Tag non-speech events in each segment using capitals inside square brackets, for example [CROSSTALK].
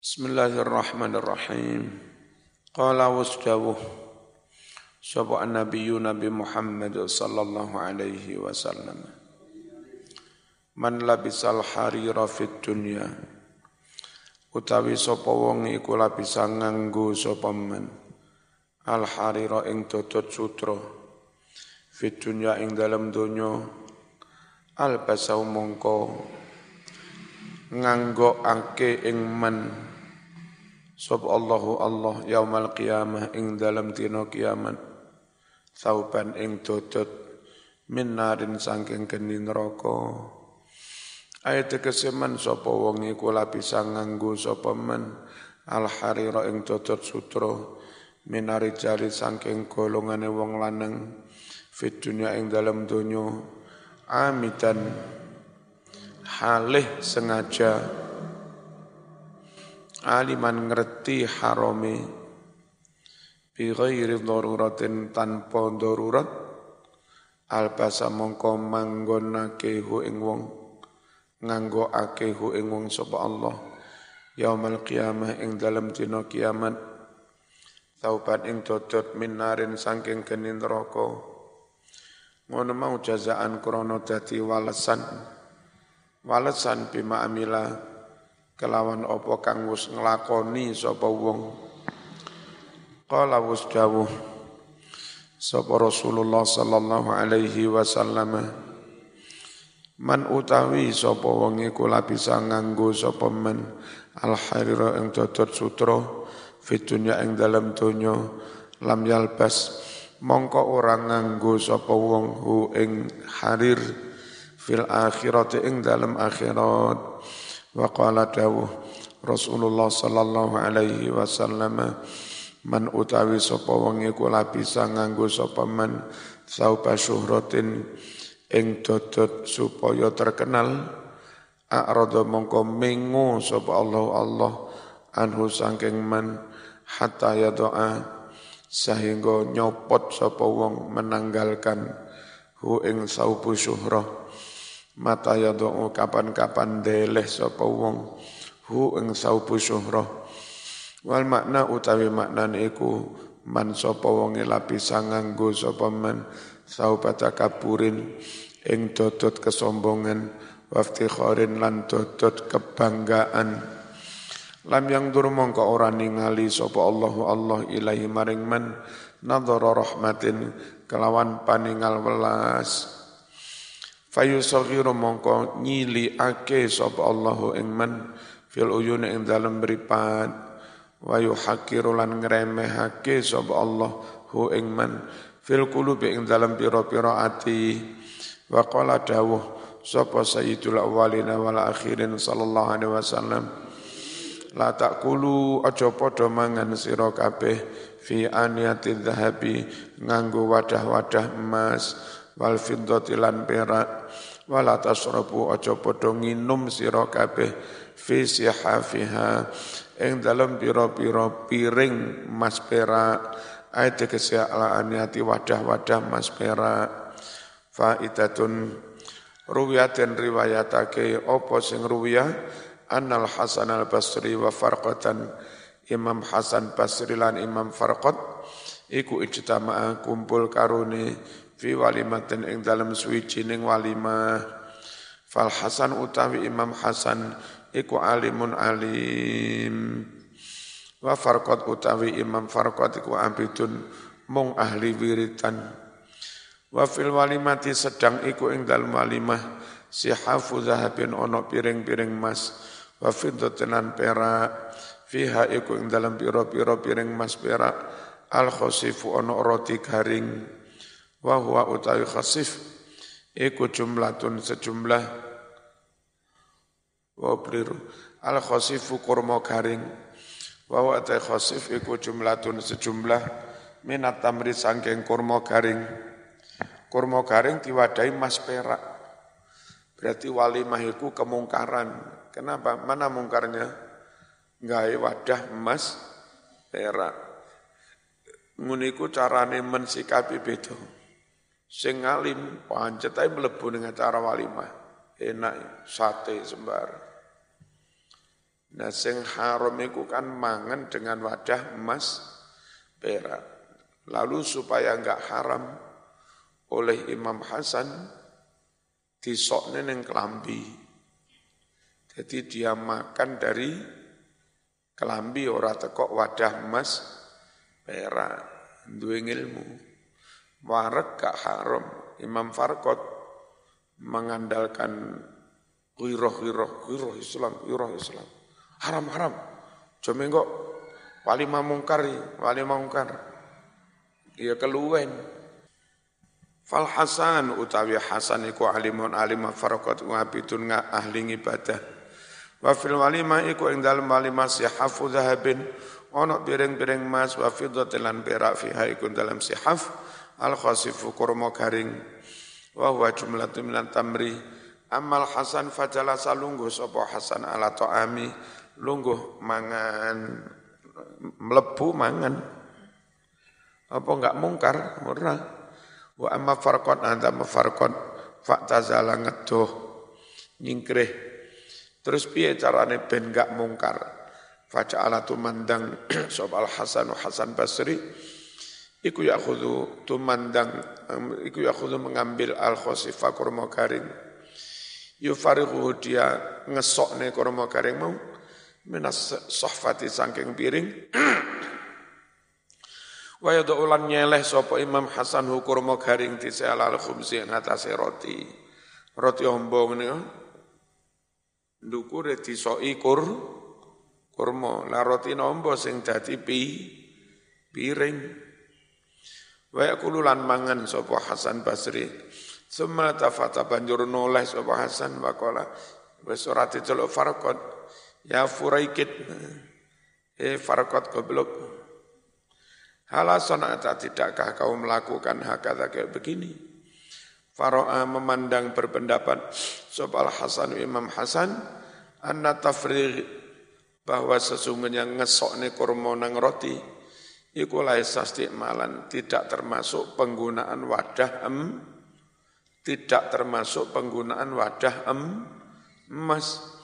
Bismillahirrahmanirrahim. Qala wasdawuh. Sapa annabiyyu Nabi Muhammad sallallahu alaihi wasallam. Man labisal harira fid dunya. Utawi sapa wong iku labisa nganggo sapa men al harira ing dodot sutra. Fid dunya ing dalam donya. Al basau mongko. Nganggo ake ing men Sop Allahu Allah yaumal qiyamah ing dalam dina kiamat. Sauban ing dodot min narin saking geni neraka. Ayat keseman sapa wong iku lapisa nganggo sapa men? Al harira ing dodot sutra minari jari saking golongane wong lanang fit dunya ing dalam donya. Amidan halih sengaja aliman ngerti harame bi ghairi daruratin tanpa darurat. Albasa mongko manggonake hu ing wong. Nganggo ing wong sapa Allah. Yaumal qiyamah ing dalam dina kiamat. Taubat ing dodot minarin saking geni neraka. Ngono mau jazaan krana dadi walesan. Walesan bima amila kelawan apa kang wis nglakoni sapa wong. Qala wis dawuh sapa Rasulullah sallallahu alaihi wasallam man utawi sapa wong iku bisa nganggo sapa men al harira ing dodot sutra fitunya ing dalam donya lam yalbas mongko ora nganggo sapa wong hu ing harir fil akhirati ing dalam akhirat Wa qala dawuh Rasulullah sallallahu alaihi wasallam man utawi sapa wong iku bisa nganggo sapa man saupa syuhratin ing dodot supaya terkenal a'rada mongko mengu sapa Allah Allah anhu sangking man hatta ya doa sehingga nyopot sapa wong menanggalkan hu ing saupu syuhrah mata ya doa kapan-kapan deleh sapa wong hu ing saubu syuhrah. Wal makna utawi maknan iku man sapa wong lapisa nganggo sapa man saubata kapurin ing dodot kesombongan waftikharin lan dodot kebanggaan. Lam yang dur mongko ora ningali sapa Allahu Allah ilahi maring man nadhara rahmatin kelawan paningal welas fayusaghiru mongko nyili ake sapa Allahu ing man fil uyuni ing dalem mripat. Wa yuhakiru lan ngremehake sapa Allah hu fil qulubi ing dalem pira-pira ati. Wa qala dawuh sapa sayyidul awwalina wal akhirin sallallahu alaihi wasallam la takulu aja padha mangan sira kabeh fi aniyati dhahabi nganggo wadah-wadah emas wal fiddati lan perak. Wala tasrabu aja padha nginum sira kabeh fi sihafiha. Ing dalem pira-pira piring mas perak. Ayat tegese ala wadah-wadah mas perak. Faidatun. Ruwiyatin riwayatake apa sing ruwiyah? Annal Hasan al Basri wa Farqatan. Imam Hasan Basri lan Imam Farqat iku ijtama'a kumpul karuni fi walimatin ing dalam suwijining walimah. Fal Hasan utawi Imam Hasan iku alimun alim. Wa farqat utawi Imam Farqat iku abidun mung ahli wiritan wa fil walimati sedang iku ing dalam walimah sihafu zahabin ono piring-piring mas wa fiddatin perak fiha iku ing dalam piro-piro piring mas perak. Al khosifu ono roti garing wa huwa utawi khasif. Iku jumlatun sejumlah. Wa bliru al khasifu kurma garing. Wa huwa utawi khasif iku jumlatun sejumlah. Minat tamri sangking kurma garing. Kurma garing diwadahi mas perak. Berarti walimah itu kemungkaran. Kenapa? Mana mungkarnya? Gawe wadah emas perak. Nguniku carane mensikapi beda Sing alim pancet ae mlebu ning acara walimah. Enak sate sembar. Nah sing haram iku kan mangan dengan wadah emas perak. Lalu supaya enggak haram oleh Imam Hasan disokne ning kelambi. Jadi dia makan dari kelambi ora tekok wadah emas perak. Duwe ilmu. Warek gak haram. Imam Farkot mengandalkan wiroh-wiroh, wiroh Islam, wiroh Islam haram-haram. Cuma kok wali mamungkar, wali mamungkar. Ya keluwen. Fal Hasan utawi Hasan iku alimun alim farakat ngabidun nga ahli ibadah. Wa fil walima iku ing dalem walima sihafu dhahabin ono piring-piring mas wa fiddatin lan perak fiha iku dalam sihaf al khasifu kurma garing. Wa huwa jumlatun minan tamri. Amal Hasan fajala salungguh sapa Hasan ala ta'ami. Lungguh mangan melebu mangan. Apa enggak mungkar? Ora. Wa amma farqat anta mafarqat tazala ngedoh nyingkrih. Terus piye carane ben enggak mungkar? Faja'ala tumandang sobal [CLEARS THROAT] Hasan Hasan Basri iku yakhudhu tumandang iku yakhudhu mengambil al khosifa kurma garing yufarihu dia ngesokne kurma garing mau minas sohfati sangking piring. [CLEARS THROAT] Wa ulan nyeleh sapa Imam Hasan hukur mo garing tise alal khumsi ngatasé roti. Roti ombong niku ndukure disoki kur kurma. La roti nombo sing dadi pi piring wa yakululan mangan sapa Hasan Basri Summa tafata banjur noleh sapa Hasan wakola wis ora diceluk farqat Ya furaikit. Eh farkot goblok. Hala sonata tidakkah kau melakukan hakata kayak begini? Faro'a memandang berpendapat Sobal Hasan Imam Hasan Anna tafrigh bahwa sesungguhnya ngesok kurma nang roti Iku sasti malan tidak termasuk penggunaan wadah em tidak termasuk penggunaan wadah em emas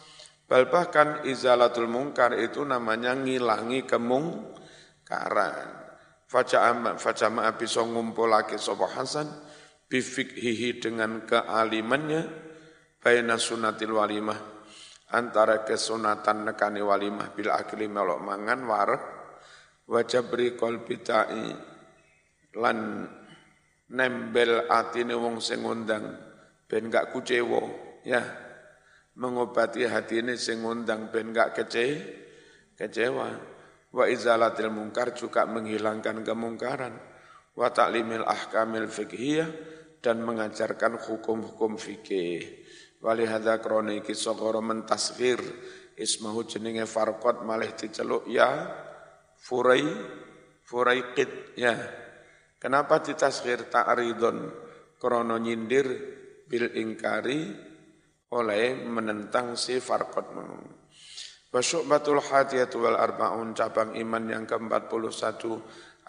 Bal bahkan izalatul mungkar itu namanya ngilangi kemungkaran. Faja'ama faja'ama bisa ngumpulake sapa Hasan bifikhihi dengan kealimannya baina sunatil walimah antara kesunatan nekani walimah bil akli melok mangan warek wajabri qalbi ta'i lan nembel atine wong sing ngundang ben gak kucewo ya mengobati hati ini sing ngundang ben gak kece, kecewa. Wa izalatil mungkar juga menghilangkan kemungkaran. Wa ta'limil ahkamil fiqhiyah dan mengajarkan hukum-hukum fikih. Walihada kroniki sokoro mentasfir ismahu jenenge farqat malih diceluk ya furai furaiqid ya. Kenapa ditasghir ta'ridon krono nyindir bil ingkari oleh menentang si farqat Wa syu'batul hadiyatu wal arba'un cabang iman yang ke-41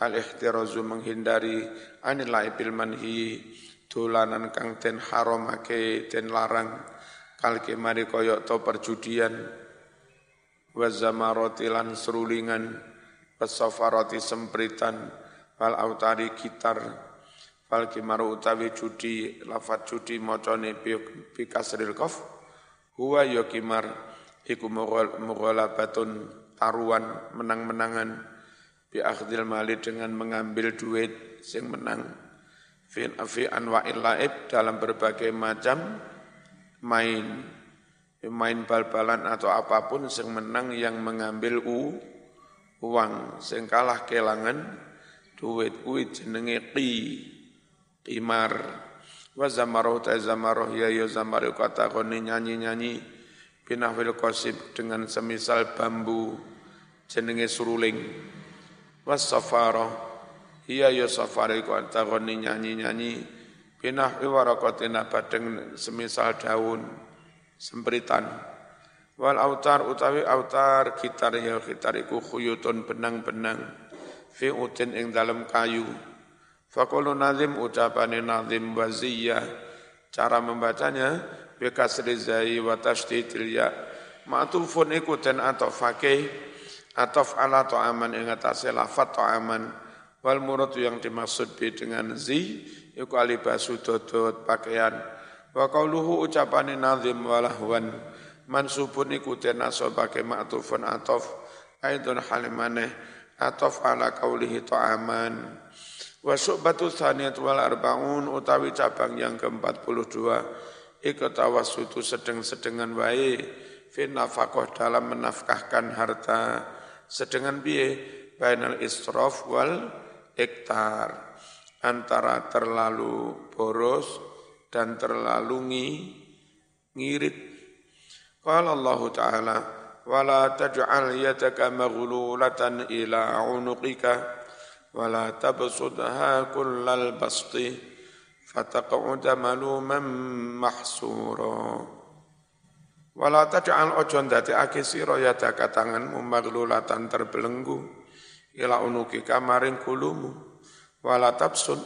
al-ihtirazu menghindari anil laibil manhi dolanan kang ten haramake ten larang kal mari koyok to perjudian wa zamarati lan serulingan pesafarati sempritan wal autari gitar Fal kimaru utawi judi lafat judi macane bi kasril qaf huwa ya kimar iku mughalabatun taruan menang-menangan bi akhdil mali dengan mengambil duit sing menang fi anwa'il laib dalam berbagai macam main main bal-balan atau apa pun sing menang yang mengambil u uang sing kalah kelangan duit kuwi jenenge qi imar wa zamaroh ta zamaroh ya ya zamaroh kata koni nyanyi-nyanyi. Binahwil qasib dengan semisal bambu jenenge suruling. Was safaroh iya ya safari kata koni nyanyi-nyanyi. Binahwi warakatina badeng semisal daun sempritan wal autar utawi autar gitar ya gitar iku khuyutun benang-benang. Fi utin ing dalam kayu. Fakulu nazim ucapan nazim waziyah. Cara membacanya bikasri zai wa tashdidil ya. Ma'tufun iku den atofake atof ala ta'aman ing atase lafat ta'aman. Wal murad yang dimaksud bi dengan zi iku alibasu dodot pakaian. Wa qauluhu ucapane nazim walahwan mansubun iku den asobake ma'tufun atof aidun halimane atof ala qaulihi ta'aman. Wa syu'batu tsaniyat wal arbaun utawi cabang yang ke-42 iku tawassutu sedeng-sedengan wae fi nafaqah dalam menafkahkan harta. Sedengan biye bainal israf wal iktar. Antara terlalu boros dan terlalu ngi, ngirit. Qala Allah Ta'ala, ولا تجعل يدك مغلولة إلى عنقك ولا تبسطها كل البسط فتقعد ملوما محسورا Wala taj'al ojo ndadekake sira yadaka tanganmu maglulatan terbelenggu ila unuki kamaring kulumu wala tabsun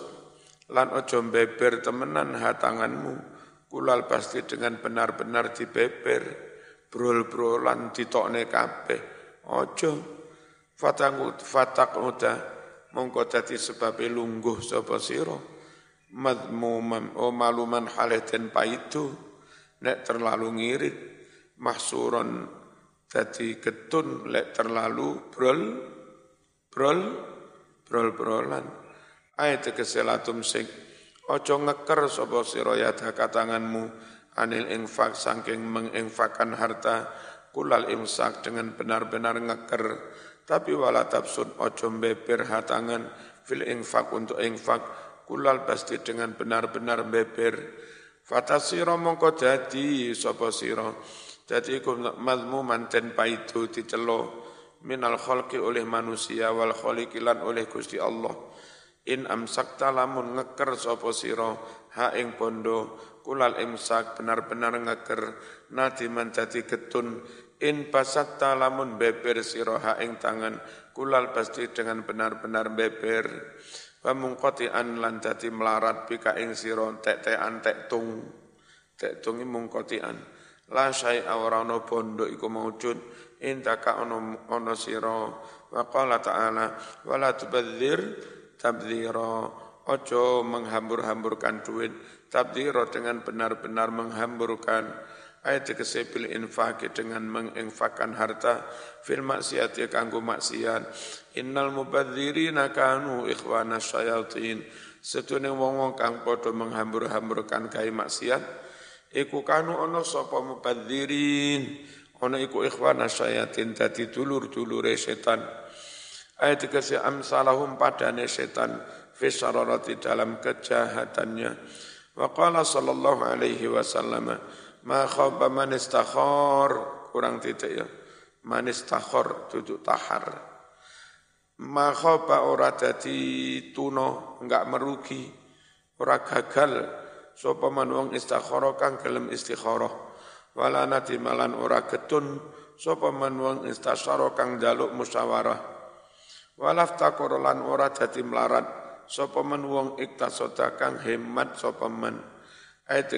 lan ojo beber temenan ha tanganmu kulal pasti dengan benar-benar dibeber brol-brolan ditokne kabeh. Ojo fatangut fatak uda mongko dadi sebab lungguh sapa sira. Madmuman o maluman haleten paitu nek terlalu ngirit mahsuron dadi ketun lek terlalu brol brol brol brolan ayat keselatum sing ojo ngeker sapa sira yada tanganmu anil infak saking menginfakkan harta kulal imsak dengan benar-benar ngeker. Tapi wala tafsud ojo beber hatangan fil infak untuk infak kulal pasti dengan benar-benar beber fatasira mongko dadi sapa sira jadi iku mazmuman den paitu dicelo minal khalqi oleh manusia wal khaliqi lan oleh Gusti Allah. In amsakta lamun ngeker sapa sira ha ing bondo kulal imsak benar-benar ngeker nadiman dadi getun. In pasatta lamun beber sira ha ing tangan kulal pasti dengan benar-benar beber. Wa mungqati'an lan dadi melarat bika ing sira tek-tekan tek tung. Tek tungi mungqati'an la syai'a ora ana bondo iku maujud. Intaka ono ono sira. Wa qala ta'ala wala tubadzir tabdzira. Ojo menghambur-hamburkan duit tabdzira dengan benar-benar menghamburkan. Ayat kesepil infak dengan menginfakkan harta. Fil maksiat ya kanggo maksiat. Innal mubadzirina kanu ikhwana syayatin. Setune wong-wong kang padha menghambur-hamburkan kai maksiat iku kanu ono sapa mubadzirin ono iku ikhwana syayatin dadi dulur-dulure setan. Ayat kasih amsalahum padane setan fi dalam kejahatannya wa qala sallallahu alaihi wasallam ma khaba man istakhar. Kurang titik ya. Man istakhar duduk tahar. Ma khaba ora dadi tuno enggak merugi ora gagal sapa man wong istikhara kang gelem istikhara wala malan ora getun sapa man wong istasyara kang jaluk musyawarah? Walaf lan ora dadi melarat sapa man wong iktasota kang hemat sapa man ayat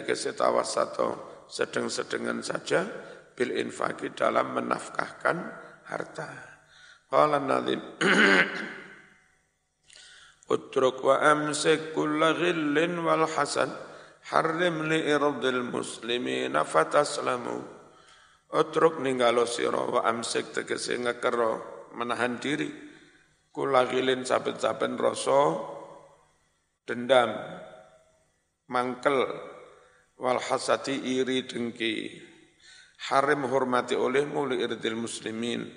satu sedeng-sedengan saja bil infaki dalam menafkahkan harta qala nazim [CLEARS THROAT] utruk wa amsik kulla ghillin wal hasan Harim li irdil muslimina fataslamu. Utruk ninggalo siro wa amsik tegesi ngekero menahan diri. Kulagilin saben-saben rasa dendam, mangkel, wal hasati iri dengki. Harim hormati olehmu li irdil muslimin.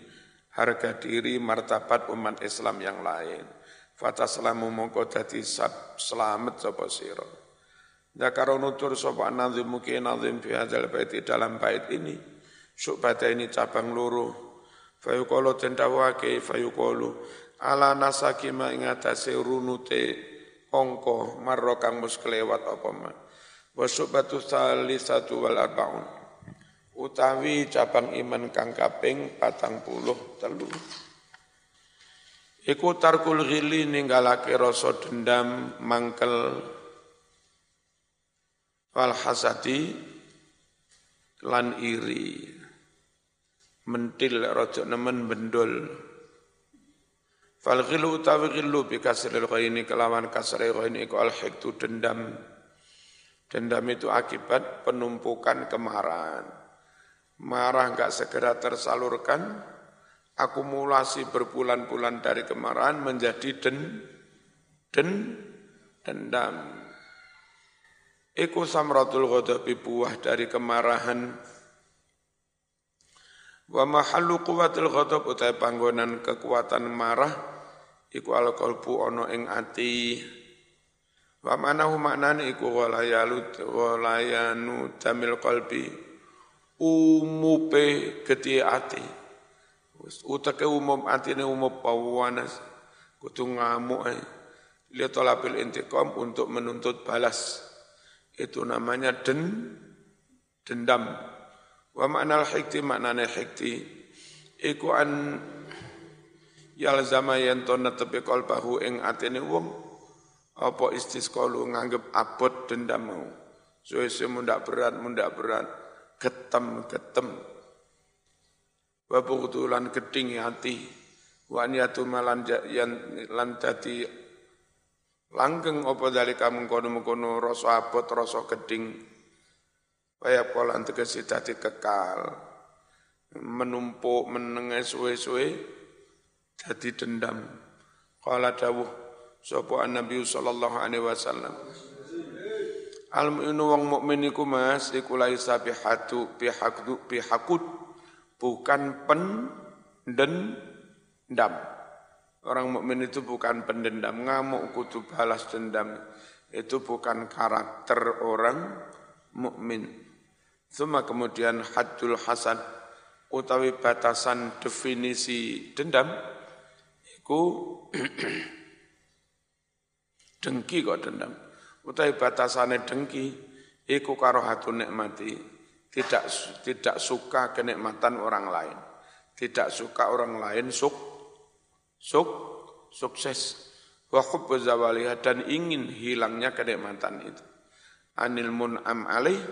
Harga diri martabat umat Islam yang lain. Fataslamu mongko dadi selamat sapa sira. Zakaro nutur sopa nazim muki nazim fi hadzal dalam bait ini. Syubata ini cabang loro. Fayuqalu tendawake fayuqalu ala nasaki ma ingatase runute ongko marro kang mus kelewat apa ma. Wa syubatu satu wal arbaun. Utawi cabang iman kang kaping patang puluh telu. Iku tarkul ghili ninggalake rasa dendam mangkel wal hasadi lan iri mentil rojo nemen bendol fal ghilu utawi ghilu bi kasril ghaini kelawan kasril ghaini iku al hiktu dendam. Dendam itu akibat penumpukan kemarahan. Marah enggak segera tersalurkan akumulasi berbulan-bulan dari kemarahan menjadi den den dendam. Iku samratul ghadabi buah dari kemarahan. Wa mahallu quwwatil ghadab utai panggonan kekuatan marah iku al qalbu ana ing ati. Wa manahu maknane iku walayalu walayanu tamil qalbi umupe geti ati. Wis utake umum atine umum pawanas kudu ngamuk ae. Lihat tolabil intiqam untuk menuntut balas. Itu namanya den dendam. Wa makna hikti maknane hikti iku an yalzama yen to netepi qalbahu ing atine wong apa istisqalu nganggep abot dendam mau. Suwe-suwe mundak berat, mundak berat, getem-getem. Wa bughdulan geding hati. Wa niyatu malan yan lan dadi langgeng apa dalika mengkono-mengkono rasa abot, rasa geding Kaya pola tegesi dadi kekal. Menumpuk menengah suwe-suwe jadi dendam. Kala dawuh sapa Nabi sallallahu alaihi wasallam. Al mu'minu wong mukmin iku Mas iku laisa bihatu bihaqdu bihaqud bukan pen dendam. Orang mukmin itu bukan pendendam, ngamuk kutu balas dendam. Itu bukan karakter orang mukmin. Suma kemudian hadul hasan utawi batasan definisi dendam iku [CLEARS THROAT] dengki kok dendam. Utawi batasane dengki iku karo hatu nikmati tidak tidak suka kenikmatan orang lain. Tidak suka orang lain suk suk sukses wa zawaliha dan ingin hilangnya kenikmatan itu. Anil mun'am alaih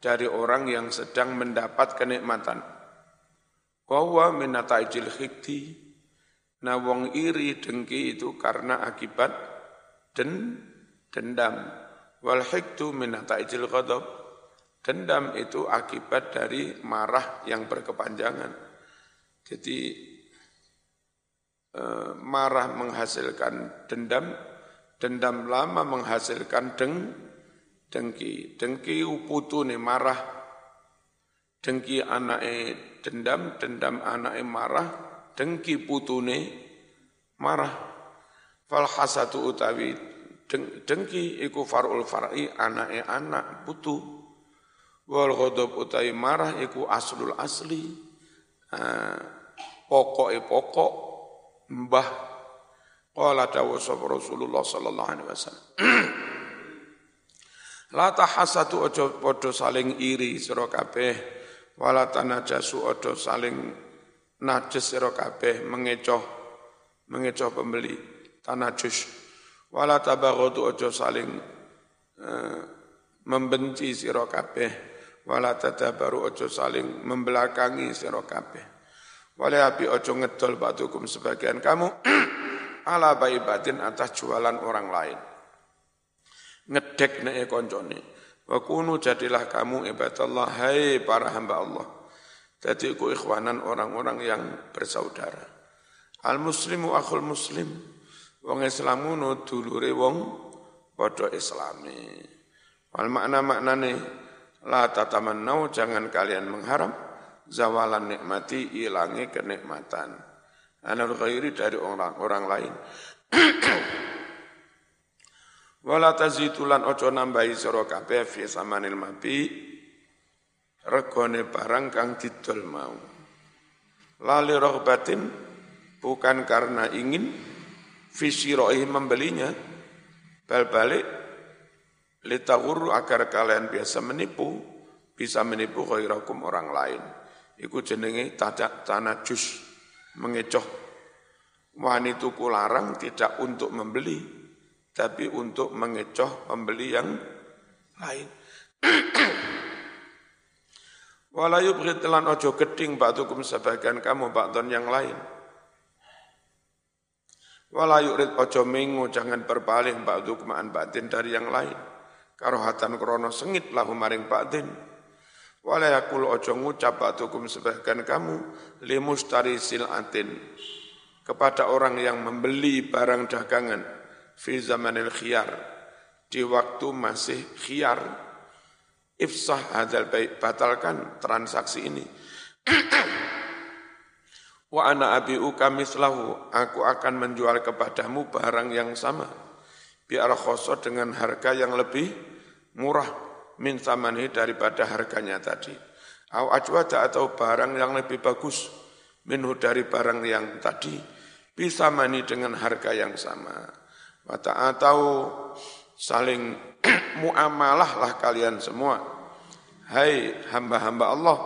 dari orang yang sedang mendapat kenikmatan. Wawa minata ijil hikti. Nah wong iri dengki itu karena akibat den, dendam. Wal hiktu minata ijil ghadab. Dendam itu akibat dari marah yang berkepanjangan. Jadi eh, marah menghasilkan dendam, dendam lama menghasilkan deng, dengki. Dengki uputune marah. Dengki anake dendam, dendam anake marah, dengki putune marah. Fal hasatu utawi dengki iku farul far'i anake anak putu. Wal ghadab utawi marah iku aslul asli. Uh, pokoke pokok mbah qala dawu Rasulullah sallallahu alaihi wasallam [CLEARS THROAT] La tahasatu ojo podo saling iri sira kabeh wala tanajasu ojo saling najis sira kabeh mengecoh mengecoh pembeli tanajus wala tabaghadu ojo saling uh, membenci sira kabeh wala tadabaru ojo saling membelakangi sira kabeh wala api ojo ngedol batukum sebagian kamu [CLEARS THROAT] ala baibatin atas jualan orang lain ngedek nek koncone. Wa kunu jadilah kamu ibadallah hai para hamba Allah. Jadi ku ikhwanan orang-orang yang bersaudara. Al muslimu akhul muslim. Wong Islamu no dulure wong padha islami. Wal makna maknane la tatamannau jangan kalian mengharap zawalan nikmati ilangi kenikmatan. Anal ghairi dari orang-orang lain. [CLEARS THROAT] Wala tazitulan ojo nambahi sira kabeh fi samanil mabi regone barang kang didol mau. Lali rohbatin bukan karena ingin fisiroi membelinya, bal balik litaguru agar kalian biasa menipu, bisa menipu khairakum orang lain. Iku jenenge tadak tanajus, mengecoh. Wanituku larang tidak untuk membeli, tapi untuk mengecoh pembeli yang lain. [CLEARS THROAT] Wala yubghid lan ojo geding ba'dukum sebagian kamu ba'don yang lain. Wala yurid ojo mengu jangan berpaling ba'dukum an ba'din dari yang lain. Karohatan krono sengit lahu maring ba'din. Wala yakul ojo ngucap ba'dukum sebagian kamu limustari sil'atin. Kepada orang yang membeli barang dagangan fi zamanil khiyar. Di waktu masih khiyar ifsah hadzal baik batalkan transaksi ini. [CLEARS THROAT] Wa ana abi'uka mislahu aku akan menjual kepadamu barang yang sama. Biar khoso dengan harga yang lebih murah min samani daripada harganya tadi. Au ajwada atau barang yang lebih bagus minhu dari barang yang tadi. Bisa mani dengan harga yang sama. Mata atau saling muamalah lah kalian semua. Hai hamba-hamba Allah,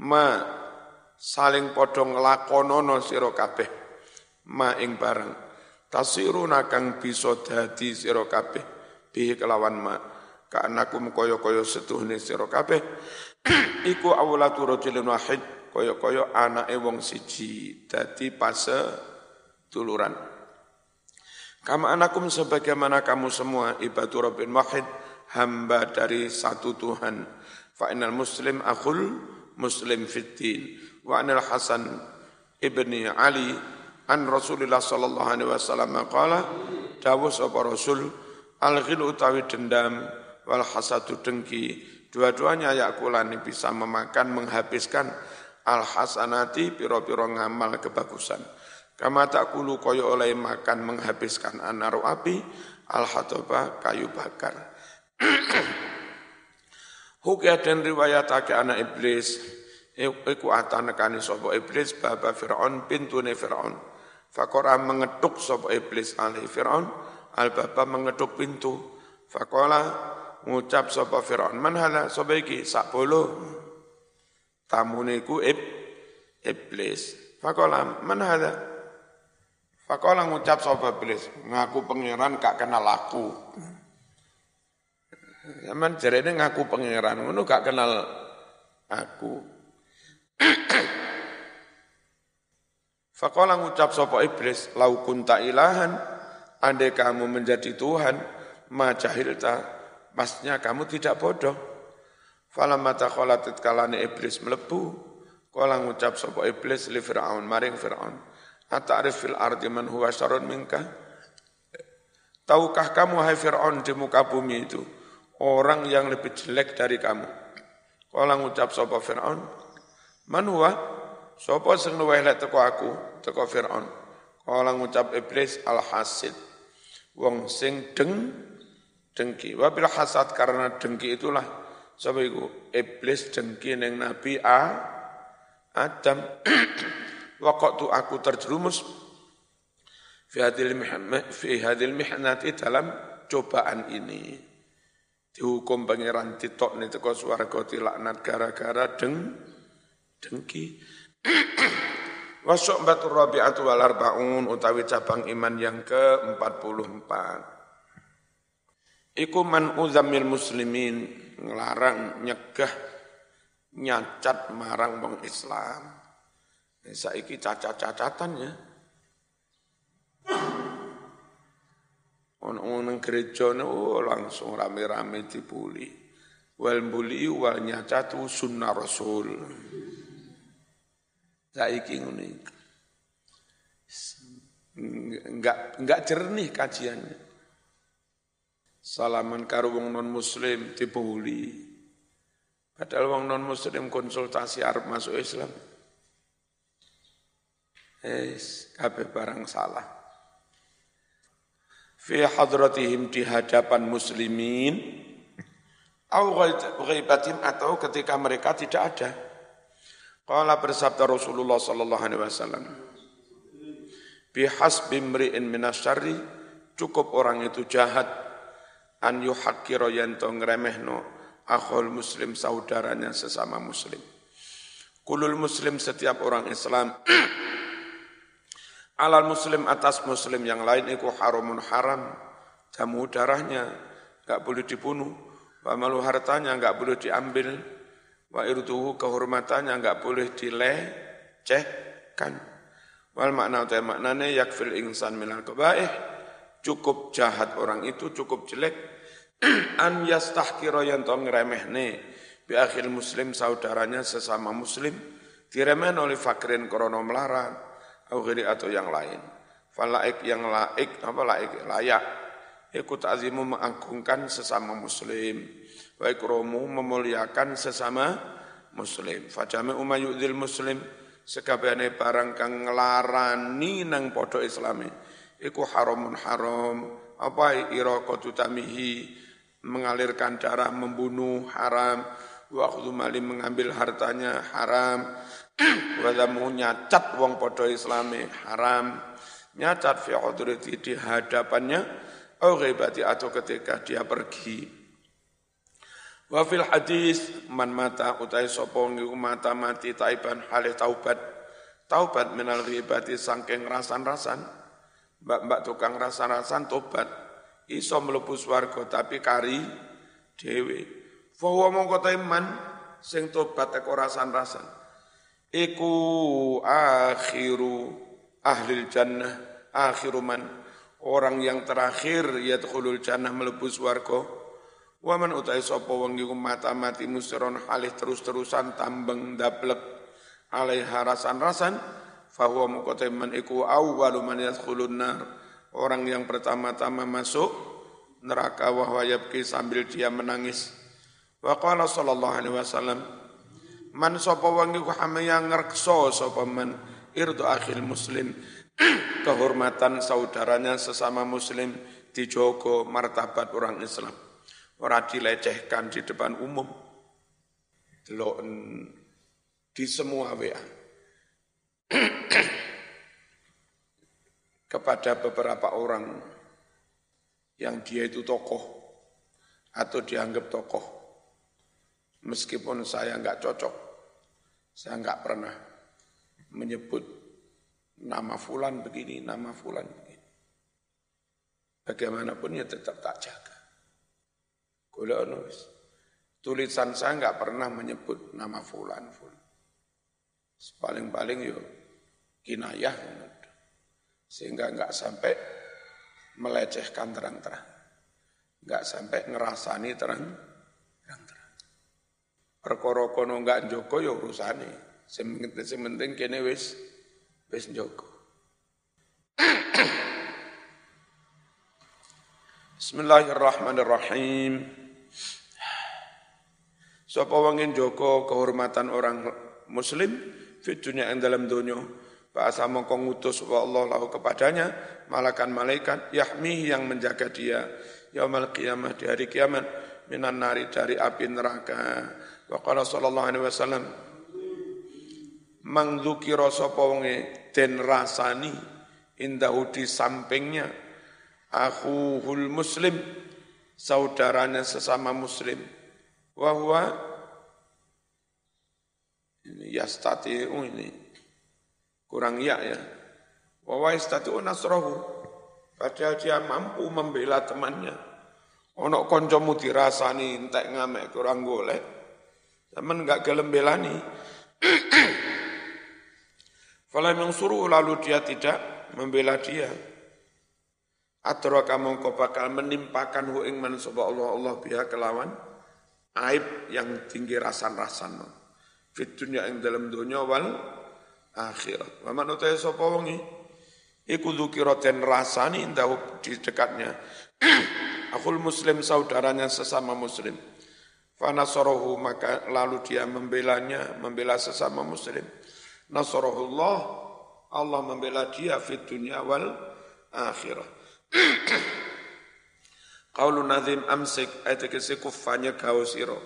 ma saling podong nglakonono sira kabeh. Ma ing barang tasiruna kang bisa dadi sira kabeh. Bi kelawan ma. Kaanakum kaya-kaya setuhne sira kabeh. [CLEARS THROAT] Iku awlatu rajulin wahid kaya-kaya anake wong siji dadi pase tuluran Kama anakum sebagaimana kamu semua ibadu Rabbin wahid, hamba dari satu Tuhan. Fa'inal muslim akhul muslim fiddin. Wa anil Hasan ibni Ali an Rasulullah sallallahu alaihi wasallam qala dawuh sapa Rasul al utawi dendam wal hasadu dengki dua-duanya yakulani bisa memakan menghabiskan al hasanati piro-piro ngamal kebagusan Kama takulu koyo oleh makan menghabiskan anaru api, al kayu bakar. [CLEARS THROAT] Hukia dan riwayatake anak iblis, iku atanekani sopo iblis, baba Fir'aun, pintune Fir'aun. Fakora mengetuk sopo iblis alih Fir'aun, al baba mengetuk pintu. Fakola ngucap sopo Fir'aun, manhala sopo iki, sakbolo. Tamuniku ib, iblis. Fakola, manhala, Fakola ngucap sobat iblis, ngaku pangeran gak kenal aku. Zaman ini ngaku pangeran, ngono gak kenal aku. [CLEARS THROAT] Fakola ngucap sobat iblis, lau kunta ilahan, andai kamu menjadi Tuhan, ma jahilta, pasnya kamu tidak bodoh. Falam mata kholatit kalane iblis melebu, kola ngucap sobat iblis li Fir'aun, maring Fir'aun. Ata'rif fil ardi man huwa syarun minka? Tahukah kamu hai Fir'aun di muka bumi itu orang yang lebih jelek dari kamu? Kala ngucap sapa Fir'aun? Man huwa? Sapa sing luwih teko aku, teko Fir'aun? Kala ngucap iblis al-hasid. Wong sing deng dengki. Wabil hasad karena dengki itulah sapa iku iblis dengki ning Nabi A Adam [CLEARS THROAT] Waktu aku terjerumus fi hadil fi hadil mihnati dalam cobaan ini. Dihukum pangeran titok nih teko swarga tilaknat gara-gara deng dengki. [CLEARS THROAT] Wasuk batur rabi'atu wal arbaun utawi cabang iman yang ke-44. Iku man uzamil muslimin ngelarang nyegah nyacat marang wong Islam. Saiki cacat-cacatan ya. Ono-ono gereja oh, langsung rame-rame dibuli. Wal buli wal nyacatu sunnah rasul. Saiki ngene. Enggak enggak jernih kajiannya. Salaman karo wong non muslim dibuli. Padahal wong non muslim konsultasi arep masuk Islam. Es kabeh barang salah. Fi hadratihim di hadapan muslimin au ghaibatin atau ketika mereka tidak ada. Qala bersabda Rasulullah sallallahu alaihi wasallam. Bihasbi mri'in minasyarri cukup orang itu jahat an yuhaqqira yanto ngremehno akhul muslim saudaranya sesama muslim. Kulul muslim setiap orang Islam [CLEARS THROAT] Alal muslim atas muslim yang lain itu haramun haram. Jamu darahnya, enggak boleh dibunuh. Wa malu hartanya enggak boleh diambil. Wa irduhu kehormatannya enggak boleh dilecehkan. Wal makna utai maknanya yakfil insan minal kebaih. Cukup jahat orang itu, cukup jelek. [CLEARS THROAT] An yastahkiro yang tong remehne. Bi akhil muslim saudaranya sesama muslim. Diremeh oleh fakirin krono melarat. Atau yang lain. Falaik yang laik, apa laik, layak. Ikut azimu mengagungkan sesama muslim. Wa ikromu memuliakan sesama muslim. Fajame umayudil muslim. Sekabehane barang kang nglarani nang padha islami. Iku haramun haram. Apa tamihi? Mengalirkan darah membunuh haram. Wa mali mengambil hartanya haram wa nyacat wong padha islami haram nyacat fi di hadapannya au ghibati atau ketika dia pergi. Wa fil hadis man mata utai sapa mata mati taiban halih taubat. Taubat minal ghibati sangking rasan-rasan. Mbak-mbak tukang rasan-rasan tobat. Iso mlebu swarga tapi kari dhewe. Fa huwa mongko man sing tobat teko rasan-rasan. Iku akhiru ahlil jannah akhiru man. Orang yang terakhir yadkhulul jannah mlebu swarga wa man utai sapa wong iku mata mati musron halih terus-terusan tambeng daplek alaiha rasan-rasan fahuwa muqaddiman iku awwalu man yadkhulun nar. Orang yang pertama-tama masuk neraka wa yabki sambil dia menangis. Wa qala sallallahu alaihi wasallam man sapa wong iku hamaya ngrekso sapa man irdu akhil muslim [CLEARS THROAT] kehormatan saudaranya sesama muslim dijogo martabat orang Islam. Orang dilecehkan di depan umum. di semua WA. [CLEARS THROAT] Kepada beberapa orang yang dia itu tokoh atau dianggap tokoh. Meskipun saya nggak cocok, saya nggak pernah menyebut Nama fulan begini, nama fulan begini. Bagaimanapun ya tetap tak jaga. Kula nulis. Tulisan saya nggak pernah menyebut nama fulan fulan. Paling-paling yo kinayah sehingga nggak sampai melecehkan terang-terang. Nggak sampai ngerasani terang. Perkara kono nggak joko yo urusane. Sementing kene wis wis njogo. Bismillahirrahmanirrahim. Sapa wong njogo kehormatan orang muslim di dunia yang dalam dunia Bahasa mongko ngutus wa Allah lahu kepadanya malakan malaikat yahmi yang menjaga dia yaumal qiyamah di hari kiamat minan nari dari api neraka. Wa qala sallallahu alaihi wasallam mangdzukira sapa wonge den rasani indahu di sampingnya akhuhul muslim saudaranya sesama muslim. Wa huwa ini yastati'u ini kurang ya ya. Wa yastati'u nasrahu padahal dia mampu membela temannya. Ono kancamu dirasani entek ngamek kurang golek temen enggak gelem belani [CLEARS THROAT] Falam yang suruh lalu dia tidak membela dia. Atraka mongko bakal menimpakan hu ing man Allah Allah biha kelawan aib yang tinggi rasan-rasan. Fit ing dalam dunia wal akhirat. Wa man utai sapa wongi iku dzukira rasani indahu di dekatnya. [CLEARS THROAT] Akul muslim saudaranya sesama muslim. Fanasorohu maka lalu dia membelanya, membela sesama muslim Nasrullah Allah membela dia fit dunia wal akhirah. [CLEARS THROAT] Qaulu nazim amsik ayat kese kufanya kau siro.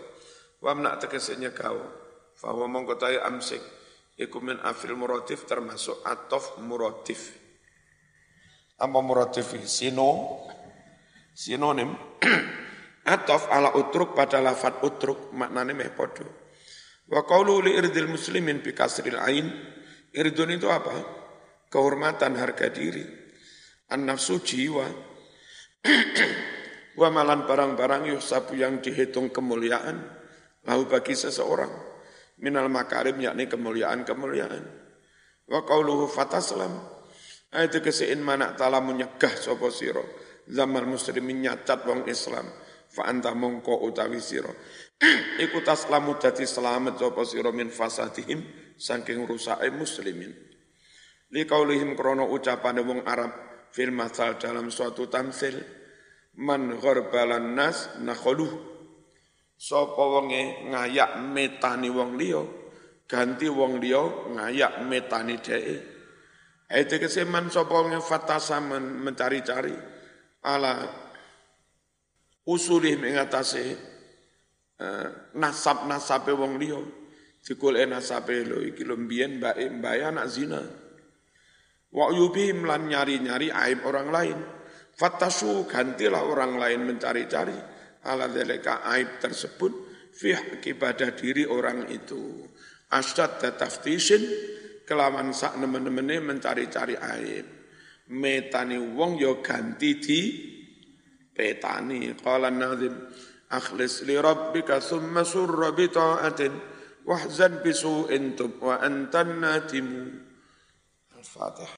Wa mna tegese nyekau. Fahuwa mongko tayo amsik. Iku min afil muratif termasuk atof muratif. Apa muratif? Sino, sinonim. [CLEARS THROAT] atof ala utruk pada lafat utruk maknanya meh podo. Wa qawlu li irdil muslimin bi kasril ain. Irdun itu apa? Kehormatan harga diri. An-nafsu jiwa. [CLEARS THROAT] Wa malan barang-barang yusabu yang dihitung kemuliaan. Lalu bagi seseorang. minal makarim yakni kemuliaan-kemuliaan. Wa qauluhu fataslam ayat kesein mana ta'ala menyegah sapa sira zaman muslimin nyacat wong Islam fa anta mongko utawi sira. [CLEARS THROAT] Iku taslamu dadi selamat sapa sira min fasadihim saking rusake muslimin. Li qaulihim krana ucapane wong Arab fil masal dalam suatu tamsil man gharbalan nas nakhuluh sapa wonge ngayak metani wong liya ganti wong liya ngayak metani dheke. Itu keseman sapa wonge fatasa mencari-cari ala usulih mengatasi Eh, nasab-nasabe wong liya. Digolek nasabe lho iki lho mbiyen mbake mbaya anak zina. Wa yubihim lan nyari-nyari aib orang lain. Fatasu gantilah orang lain mencari-cari. Ala dzalika aib tersebut fi pada diri orang itu. Asyad taftishin kelawan sak nemen-nemene mencari-cari aib. Metani wong yo ganti di petani qala nazim أخلص لربك ثم سر بطاعة واحزن بسوء تب وأنت الناتم. الفاتح